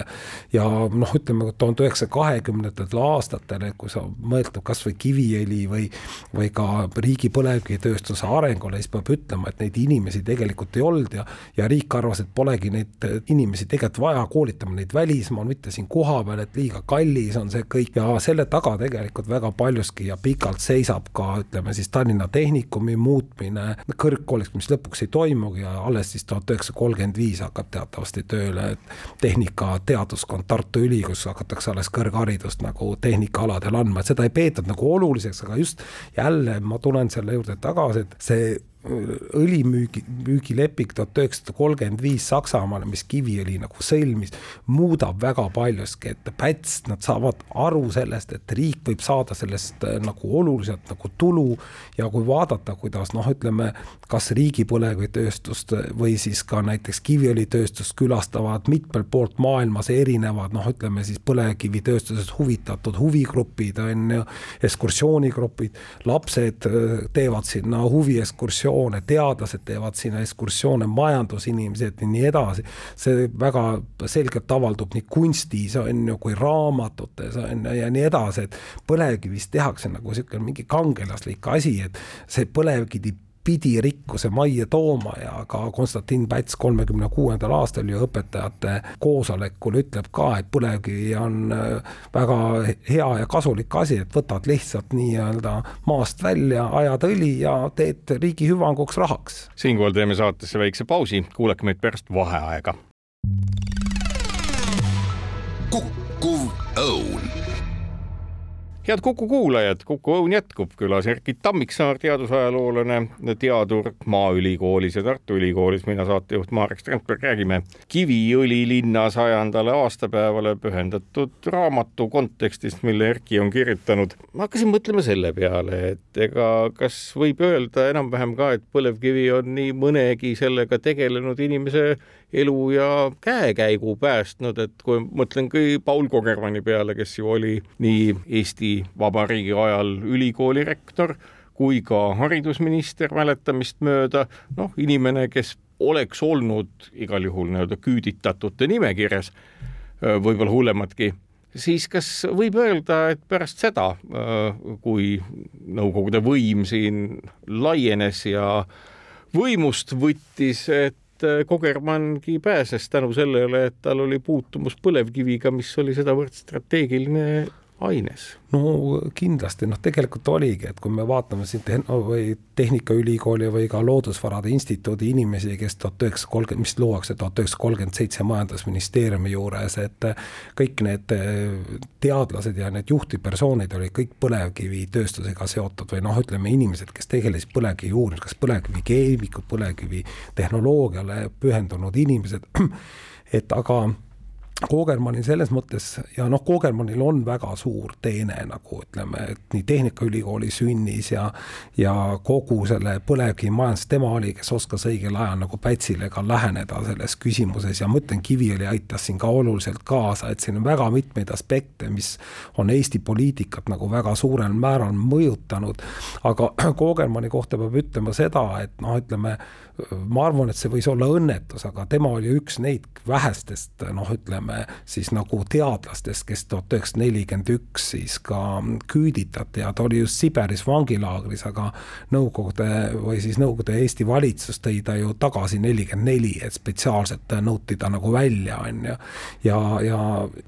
ja noh, ütleme tuhande üheksasaja kahekümnendatel aastatel, et kui sa mõtled kas või Kiviõli või, või ka riigi põlevkivitööstuse arengule, siis peab ütlema, et neid inimesi tegelikult ei olnud ja, ja riik arvas, et polegi neid inimesi tegelikult vaja, koolitame neid välismaal, mitte siin kohapeal, et liiga kallis on see kõik. Ja selle taga tegelikult väga paljuski ja pikalt seisab ka ütleme siis Tallinna Tehnikumi muutmine kõrgkooliks, mis lõpuks ei toimu, tehnoloogia ja alles siis tuhat üheksasada kolmkümmend viis hakkab teatavasti tööle tehnikateaduskond Tartu Ülikoolis, hakatakse alles kõrgharidust nagu tehnikaaladel andma, et seda ei peetud nagu oluliseks, aga just jälle ma tulen selle juurde tagasi, et see õlimüügi, müügileping tuhat üheksasada kolmkümmend viis Saksamaale, mis Kiviõli nagu sõlmis, muudab väga paljuski, et Päts, nad saavad aru sellest, et riik võib saada sellest äh, nagu oluliselt nagu tulu ja kui vaadata, kuidas noh, ütleme, kas riigi põlevkivitööstust või siis ka näiteks Kiviõlitööstust külastavad mitmelt poolt maailmas erinevad noh, ütleme siis põlevkivitööstusest huvitatud huvigrupid on ju, ekskursioonigrupid, lapsed äh, teevad sinna huviekskursioone, ekskursioone, teadlased teevad sinna ekskursioone, majandusinimesed ja nii edasi. see väga selgelt avaldub nii kunstis on ju, kui raamatutes on ju ja nii edasi, et põlevkivist tehakse nagu niisugune mingi kangelaslik asi, et see põlevkivi pidi rikkuse majja tooma ja ka Konstantin Päts kolmekümne kuuendal aastal ju õpetajate koosolekul ütleb ka, et põlevkivi on äh, väga hea ja kasulik asi, et võtad lihtsalt nii-öelda maast välja, ajad õli ja teed riigi hüvanguks rahaks. siinkohal teeme saatesse väikse pausi, kuulake meid pärast vaheaega. kukkuv õun head Kuku kuulajad, Kuku Õun jätkub, külas Erkki Tammiksaar, teadusajaloolane, teadur Maaülikoolis ja Tartu Ülikoolis, mina saatejuht Marek Strandberg, räägime Kiviõli linna sajandale aastapäevale pühendatud raamatu kontekstist, mille Erkki on kirjutanud. ma hakkasin mõtlema selle peale, et ega kas võib öelda enam-vähem ka, et põlevkivi on nii mõnegi sellega tegelenud inimese elu ja käekäigu päästnud, et kui mõtlen ka Paul Kogermanni peale, kes ju oli nii Eesti Vabariigi ajal ülikooli rektor kui ka haridusminister mäletamist mööda, noh, inimene, kes oleks olnud igal juhul nii-öelda küüditatute nimekirjas, võib-olla hullematki, siis kas võib öelda, et pärast seda, kui Nõukogude võim siin laienes ja võimust võttis, et et äh, Kogermanngi pääses tänu sellele, et tal oli puutumus põlevkiviga, mis oli sedavõrd strateegiline aines? no kindlasti, noh, tegelikult oligi, et kui me vaatame siin te või Tehnikaülikooli või ka Loodusvarade Instituudi inimesi, kes tuhat üheksasada kolmkümmend, mis luuakse tuhat üheksasada kolmkümmend seitse Majandusministeeriumi juures, et kõik need teadlased ja need juhtivpersoonid olid kõik põlevkivitööstusega seotud või noh, ütleme inimesed, kes tegelesid põlevkivi uurimisega, kas põlevkivikeemikud, põlevkivitehnoloogiale pühendunud inimesed, et aga Koogermanil selles mõttes ja noh, Koogermanil on väga suur teene nagu ütleme, et nii Tehnikaülikooli sünnis ja ja kogu selle põlevkivimajandus, tema oli, kes oskas õigel ajal nagu Pätsile ka läheneda selles küsimuses ja ma ütlen, Kiviõli aitas siin ka oluliselt kaasa, et siin on väga mitmeid aspekte, mis on Eesti poliitikat nagu väga suurel määral mõjutanud, aga Koogermanni kohta peab ütlema seda, et noh, ütleme ma arvan, et see võis olla õnnetus, aga tema oli üks neid vähestest noh, ütleme siis nagu teadlastest, kes tuhat üheksasada nelikümmend üks siis ka küüditati ja ta oli just Siberis vangilaagris, aga Nõukogude või siis Nõukogude Eesti valitsus tõi ta ju tagasi nelikümmend neli, et spetsiaalselt nõuti ta nagu välja, on ju. ja, ja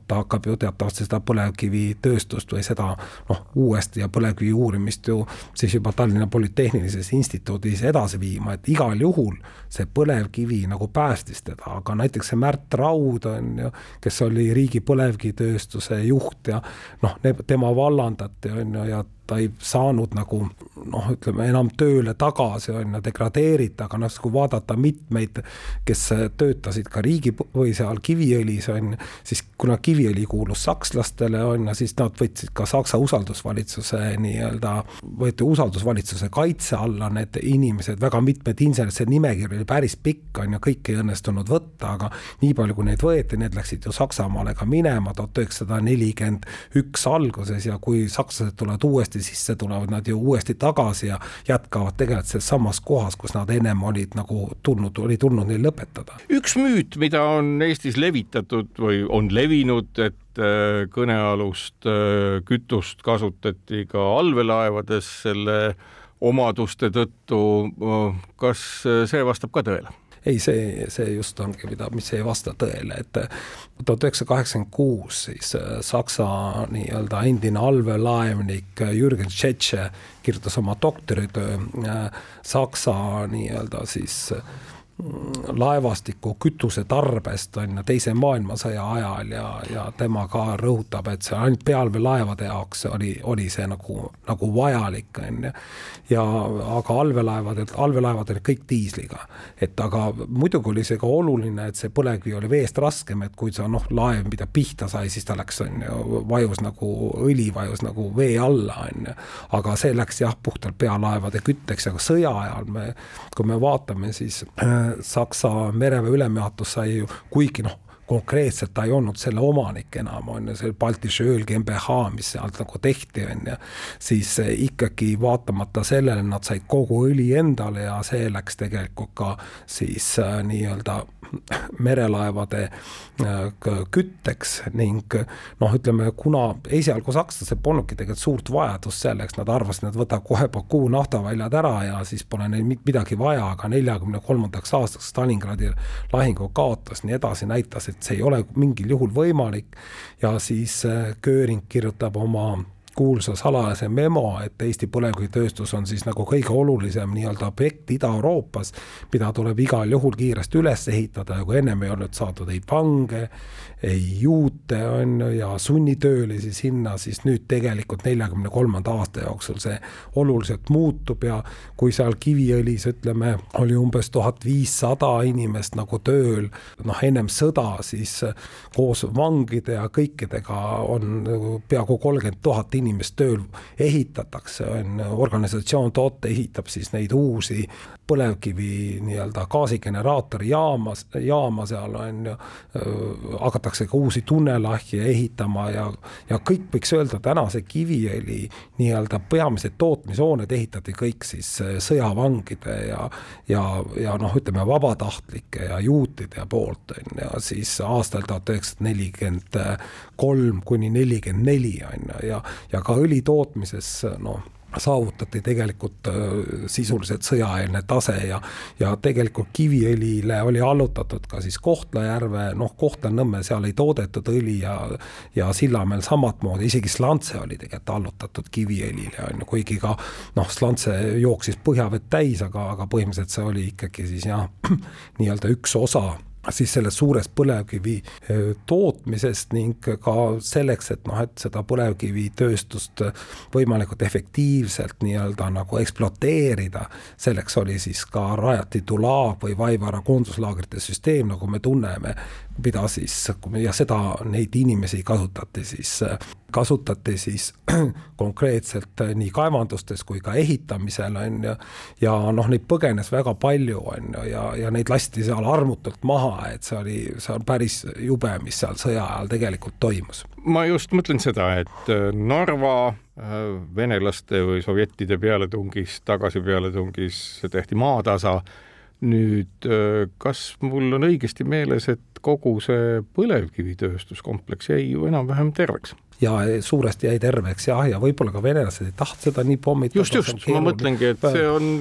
ta hakkab ju teatavasti seda põlevkivitööstust või seda noh, uuesti ja põlevkivi uurimist ju siis juba Tallinna Polütehnilises Instituudis edasi viima, et igal juhul see põlevkivi nagu päästis teda, aga näiteks see Märt Raud on ju, kes oli riigi põlevkivitööstuse juht ja noh, tema vallandati on ju ja ta ei saanud nagu noh, ütleme enam tööle tagasi, on ju, degradeerita, aga noh, kui vaadata mitmeid, kes töötasid ka riigi või seal Kiviõlis on, siis kuna Kiviõli kuulus sakslastele on ju, siis nad võtsid ka Saksa usaldusvalitsuse nii-öelda, võeti usaldusvalitsuse kaitse alla need inimesed, väga mitmed insenerid, see nimekiri oli päris pikk, on ju, kõiki ei õnnestunud võtta, aga nii palju, kui neid võeti, need läksid ju Saksamaale ka minema tuhat üheksasada nelikümmend üks alguses ja kui sakslased tulevad uuesti uuesti sisse tulevad nad ju uuesti tagasi ja jätkavad tegelikult selles samas kohas, kus nad ennem olid nagu tulnud, oli tulnud neil lõpetada. üks müüt, mida on Eestis levitatud või on levinud, et äh, kõnealust äh, kütust kasutati ka allveelaevades selle omaduste tõttu. Äh, kas see vastab ka tõele? Ei, see, see just ongi, mida, mis ei vasta tõele, et tuhat üheksasada kaheksakümmend kuus siis äh, Saksa nii-öelda endine allveelaevnik äh, Jürgen Tšetše kirjutas oma doktoritöö äh, Saksa nii-öelda siis laevastiku kütusetarbest on ju teise maailmasõja ajal ja, ja tema ka rõhutab, et see ainult pealveelaevade jaoks oli, oli see nagu, nagu vajalik, on ju. ja aga allveelaevadel, allveelaevad olid kõik diisliga. et aga muidugi oli see ka oluline, et see põlevkivi oli veest raskem, et kui sa noh, laev, mida pihta sai, siis ta läks, on ju, vajus nagu, õli vajus nagu vee alla, on ju. aga see läks jah, puhtalt pealaevade kütteks, aga sõja ajal me, kui me vaatame, siis äh, Saksa mereväe ülemjuhatus sai ju, kuigi noh, konkreetselt ta ei olnud selle omanik enam, on ju, see Balti Schöl GmbH, mis sealt nagu tehti, on ju, siis ikkagi vaatamata sellele nad said kogu õli endale ja see läks tegelikult ka siis äh, nii-öelda merelaevade äh, kütteks ning noh, ütleme, kuna esialgu sakslased polnudki tegelikult suurt vajadust selleks, nad arvasid, et võtab kohe Baku naftaväljad ära ja siis pole neil midagi vaja, aga neljakümne kolmandaks aastaks Stalingradi lahingu kaotas, nii edasi, näitas, et see ei ole mingil juhul võimalik. Ja siis äh, Göring kirjutab oma kuulsa salajase memo, et Eesti põlevkivitööstus on siis nagu kõige olulisem nii-öelda objekt Ida-Euroopas, mida tuleb igal juhul kiiresti üles ehitada ja kui ennem ei olnud saadud ei pange, ei juute, on ju, ja sunnitöölisi sinna, siis nüüd tegelikult neljakümne kolmanda aasta jooksul see oluliselt muutub ja kui seal Kiviõlis, ütleme, oli umbes tuhat viissada inimest nagu tööl, noh, ennem sõda, siis koos vangide ja kõikidega on peaaegu kolmkümmend tuhat inimest inimest tööl ehitatakse, on organisatsioon toote ehitab siis neid uusi põlevkivi nii-öelda gaasigeneraatori jaamas, jaama seal on ju, hakatakse ka uusi tunnelahje ehitama ja, ja kõik võiks öelda, täna see Kiviõli nii-öelda peamised tootmishooned ehitati kõik siis sõjavangide ja, ja, ja noh, ütleme vabatahtlike ja juutide poolt on ju, siis aastal tuhat üheksasada nelikümmend kolm kuni nelikümmend neli on ju, ja, ja ka õli tootmises noh, saavutati tegelikult äh, sisuliselt sõjaeelne tase ja, ja tegelikult Kiviõlile oli allutatud ka siis Kohtla-Järve, noh, Kohtla-Nõmme, seal ei toodetud õli ja ja Sillamäel samamoodi, isegi Slantse oli tegelikult allutatud Kiviõlile, on ju, kuigi ka noh, Slantse jooksis põhjavett täis, aga, aga põhimõtteliselt see oli ikkagi siis jah, nii-öelda üks osa siis sellest suurest põlevkivi tootmisest ning ka selleks, et noh, et seda põlevkivitööstust võimalikult efektiivselt nii-öelda nagu ekspluateerida, selleks oli siis ka rajati Tula või Vaivara koonduslaagrite süsteem, nagu me tunneme, mida siis ja seda, neid inimesi kasutati siis, kasutati siis konkreetselt nii kaevandustes kui ka ehitamisel, on ju, ja noh, neid põgenes väga palju, on ju, ja, ja neid lasti seal armutult maha, et see oli, see on päris jube, mis seal sõja ajal tegelikult toimus. ma just mõtlen seda, et äh, Narva äh, venelaste või sovjettide pealetungis, tagasi pealetungis tehti maatasa nüüd kas mul on õigesti meeles, et kogu see põlevkivitööstuskompleks jäi ju enam-vähem terveks? ja suuresti jäi terveks jah, ja võib-olla ka venelased ei tahtnud seda nii pommitada. just, just, ma mõtlengi, et see on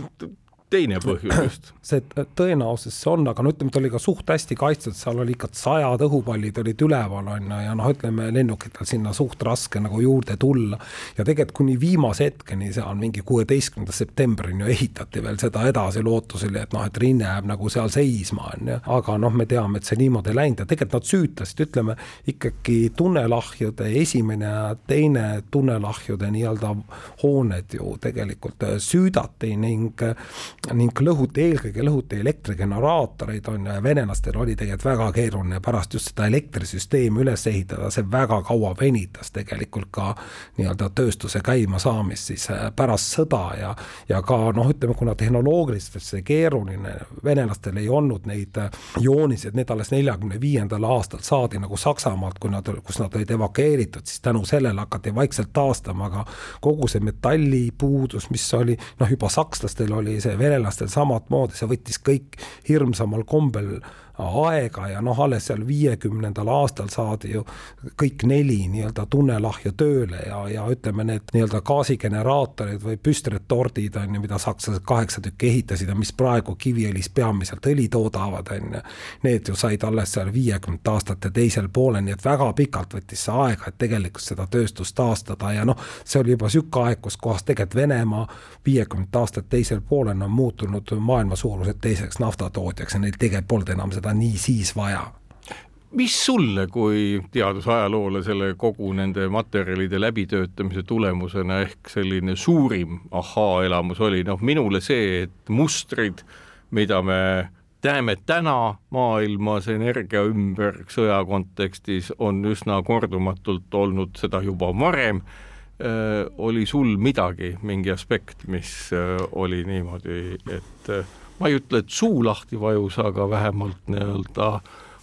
teine põhjus just. see tõenäosus see on, aga no ütleme, ta oli ka suht hästi kaitstud, seal oli ikka sajad õhupallid olid üleval, on ju, ja noh, ütleme lennukitel sinna suht raske nagu juurde tulla. ja tegelikult kuni viimase hetkeni seal mingi kuueteistkümnenda septembrini ju ehitati veel seda edasi lootusel, et noh, et rinne jääb nagu seal seisma, on ju. aga noh, me teame, et see niimoodi ei läinud ja tegelikult nad süütasid, ütleme ikkagi tunnelahjude esimene ja teine tunnelahjude nii-öelda hooned ju tegelikult süüdati ning ning lõhuti, eelkõige lõhuti elektrigeneraatoreid, on ju, ja venelastel oli tegelikult väga keeruline pärast just seda elektrisüsteemi üles ehitada, see väga kaua venitas tegelikult ka nii-öelda tööstuse käimasaamist siis äh, pärast sõda ja ja ka noh, ütleme, kuna tehnoloogiliselt see keeruline, venelastel ei olnud neid äh, jooniseid, need alles neljakümne viiendal aastal saadi nagu Saksamaalt, kui nad, kus nad olid evakueeritud, siis tänu sellele hakati vaikselt taastama, aga kogu see metallipuudus, mis oli noh, juba sakslastel oli see venelastel samamoodi, see võttis kõik hirmsamal kombel aega ja noh, alles seal viiekümnendal aastal saadi ju kõik neli nii-öelda tunnelahju tööle ja, ja ütleme, need nii-öelda gaasigeneraatorid või püstretordid on ju, mida sakslased kaheksa tükki ehitasid ja mis praegu Kiviõlis peamiselt õli toodavad, on ju. Need ju said alles seal viiekümnendate aastate teisel poolel, nii et väga pikalt võttis see aega, et tegelikult seda tööstust taastada ja noh, see oli juba sihuke aeg, kus kohas tegelikult Venemaa viiekümnendate aastate teisel poolel on muutunud maailma suuruselt teiseks naftatootjaks ja neil tegelikult polnud enam seda seda nii siis vaja. Mis sulle kui teadusajaloolasele kogu nende materjalide läbitöötamise tulemusena ehk selline suurim ahaa-elamus oli, noh minule see, et mustrid, mida me näeme täna maailmas energia ümber sõja kontekstis, on üsna kordumatult olnud seda juba varem. Äh,, oli sul midagi, mingi aspekt, mis äh, oli niimoodi, et äh, ma ei ütle, et suu lahti vajus, aga vähemalt nii-öelda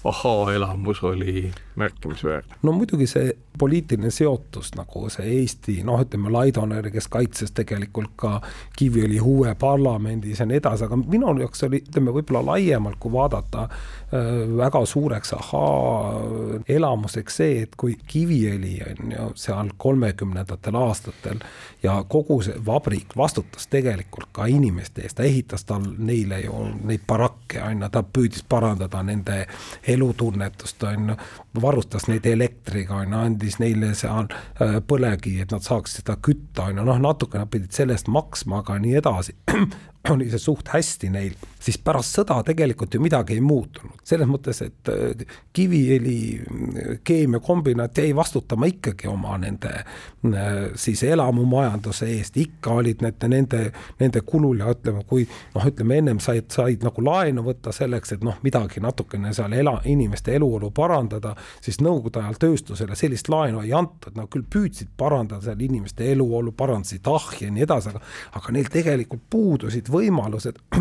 ahaa-elamus oli märkimisväärne. no muidugi see poliitiline seotus nagu see Eesti noh, ütleme Laidoner, kes kaitses tegelikult ka Kiviõli uue parlamendis ja nii edasi, aga minu jaoks oli, ütleme võib-olla laiemalt, kui vaadata äh, väga suureks ahaa elamuseks see, et kui Kiviõli on ju seal kolmekümnendatel aastatel ja kogu see vabrik vastutas tegelikult ka inimeste eest, ta ehitas tal neile ju neid barakke on ju, ta püüdis parandada nende elutunnetust on ju, varustas neid elektriga, on ju, andis neile seal äh, põlevkivi, et nad saaks seda kütta, on ju, noh, natuke nad pidid selle eest maksma, aga nii edasi. Oli see suht hästi neil, siis pärast sõda tegelikult ju midagi ei muutunud. selles mõttes, et äh, Kiviõli äh, keemiakombinaat jäi vastutama ikkagi oma nende äh, siis elamumajanduse eest, ikka olid need nende, nende kulul ja ütleme, kui noh, ütleme ennem said, said nagu laenu võtta selleks, et noh, midagi natukene seal ela, inimeste eluolu parandada, siis nõukogude ajal tööstusele sellist laenu ei antud, nad küll püüdsid parandada seal inimeste eluolu, parandasid ahju ja nii edasi, aga aga neil tegelikult puudusid võimalused,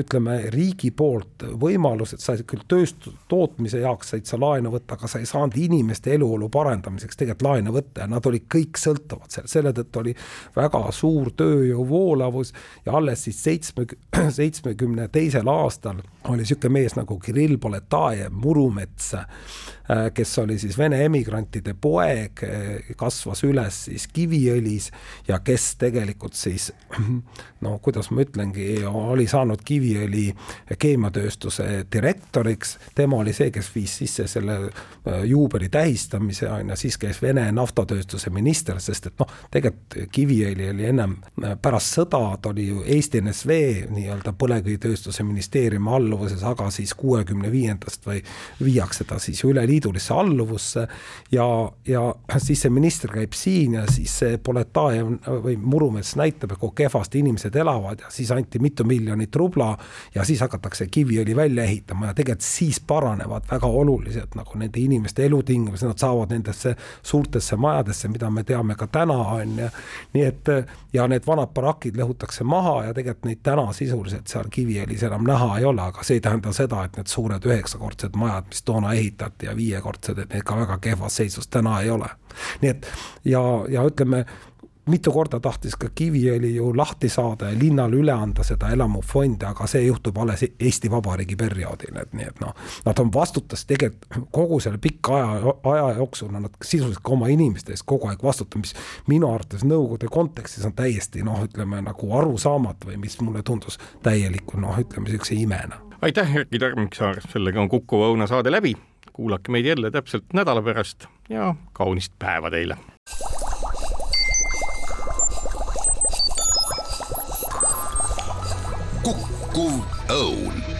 ütleme riigi poolt võimalused, sa küll tööstus, tootmise jaoks said sa laenu võtta, aga sa ei saanud inimeste eluolu parandamiseks tegelikult laenu võtta ja nad olid kõik sõltuvad sellest, selle tõttu oli väga suur tööjõu voolavus ja alles siis seitsme, seitsmekümne teisel aastal oli niisugune mees nagu Kirill Poletajev, Murumets, äh, kes oli siis Vene emigrantide poeg, äh, kasvas üles siis Kiviõlis ja kes tegelikult siis no kuidas ma ütlengi, oli saanud Kiviõli keemiatööstuse direktoriks, tema oli see, kes viis sisse selle äh, juubeli tähistamise, on ju, siis käis Vene naftatööstuse minister, sest et noh, tegelikult Kiviõli oli ennem, pärast sõda, ta oli ju Eesti NSV nii-öelda põlevkivitööstuse ministeeriumi alluvuses, aga siis kuuekümne viiendast või viiakse ta siis üleliidulisse alluvusse ja, ja siis see minister käib siin ja siis see Poletajev või Murumets näitab, kui kehvasti inimesed elavad ja siis anti mitu miljonit rubla ja siis hakatakse Kiviõli välja ehitama ja tegelikult siis paranevad väga oluliselt nagu nende inimeste elutingimused, nad saavad nendesse suurtesse majadesse, mida me teame ka täna, on ju. nii et ja need vanad barakid lõhutakse maha ja tegelikult neid täna sisuliselt seal Kiviõlis enam näha ei ole, aga see ei tähenda seda, et need suured üheksakordsed majad, mis toona ehitati ja viiekordsed, et need ka väga kehvas seisus täna ei ole. nii et ja, ja ütleme, mitu korda tahtis ka Kiviõli ju lahti saada ja linnale üle anda seda elamufondi, aga see juhtub alles Eesti Vabariigi perioodil, et nii et noh, nad on vastutas tegelikult kogu selle pika aja, aja jooksul on nad sisuliselt ka oma inimeste eest kogu aeg vastutanud, mis minu arvates Nõukogude kontekstis on täiesti noh, ütleme nagu arusaamatu või mis mulle tundus täieliku noh, ütleme niisuguse imena. Aitäh, Erkki Tormiksaar, sellega on Kuku Õuna saade läbi, kuulake meid jälle täpselt nädala pärast ja kaunist päeva teile! Kukkuv õun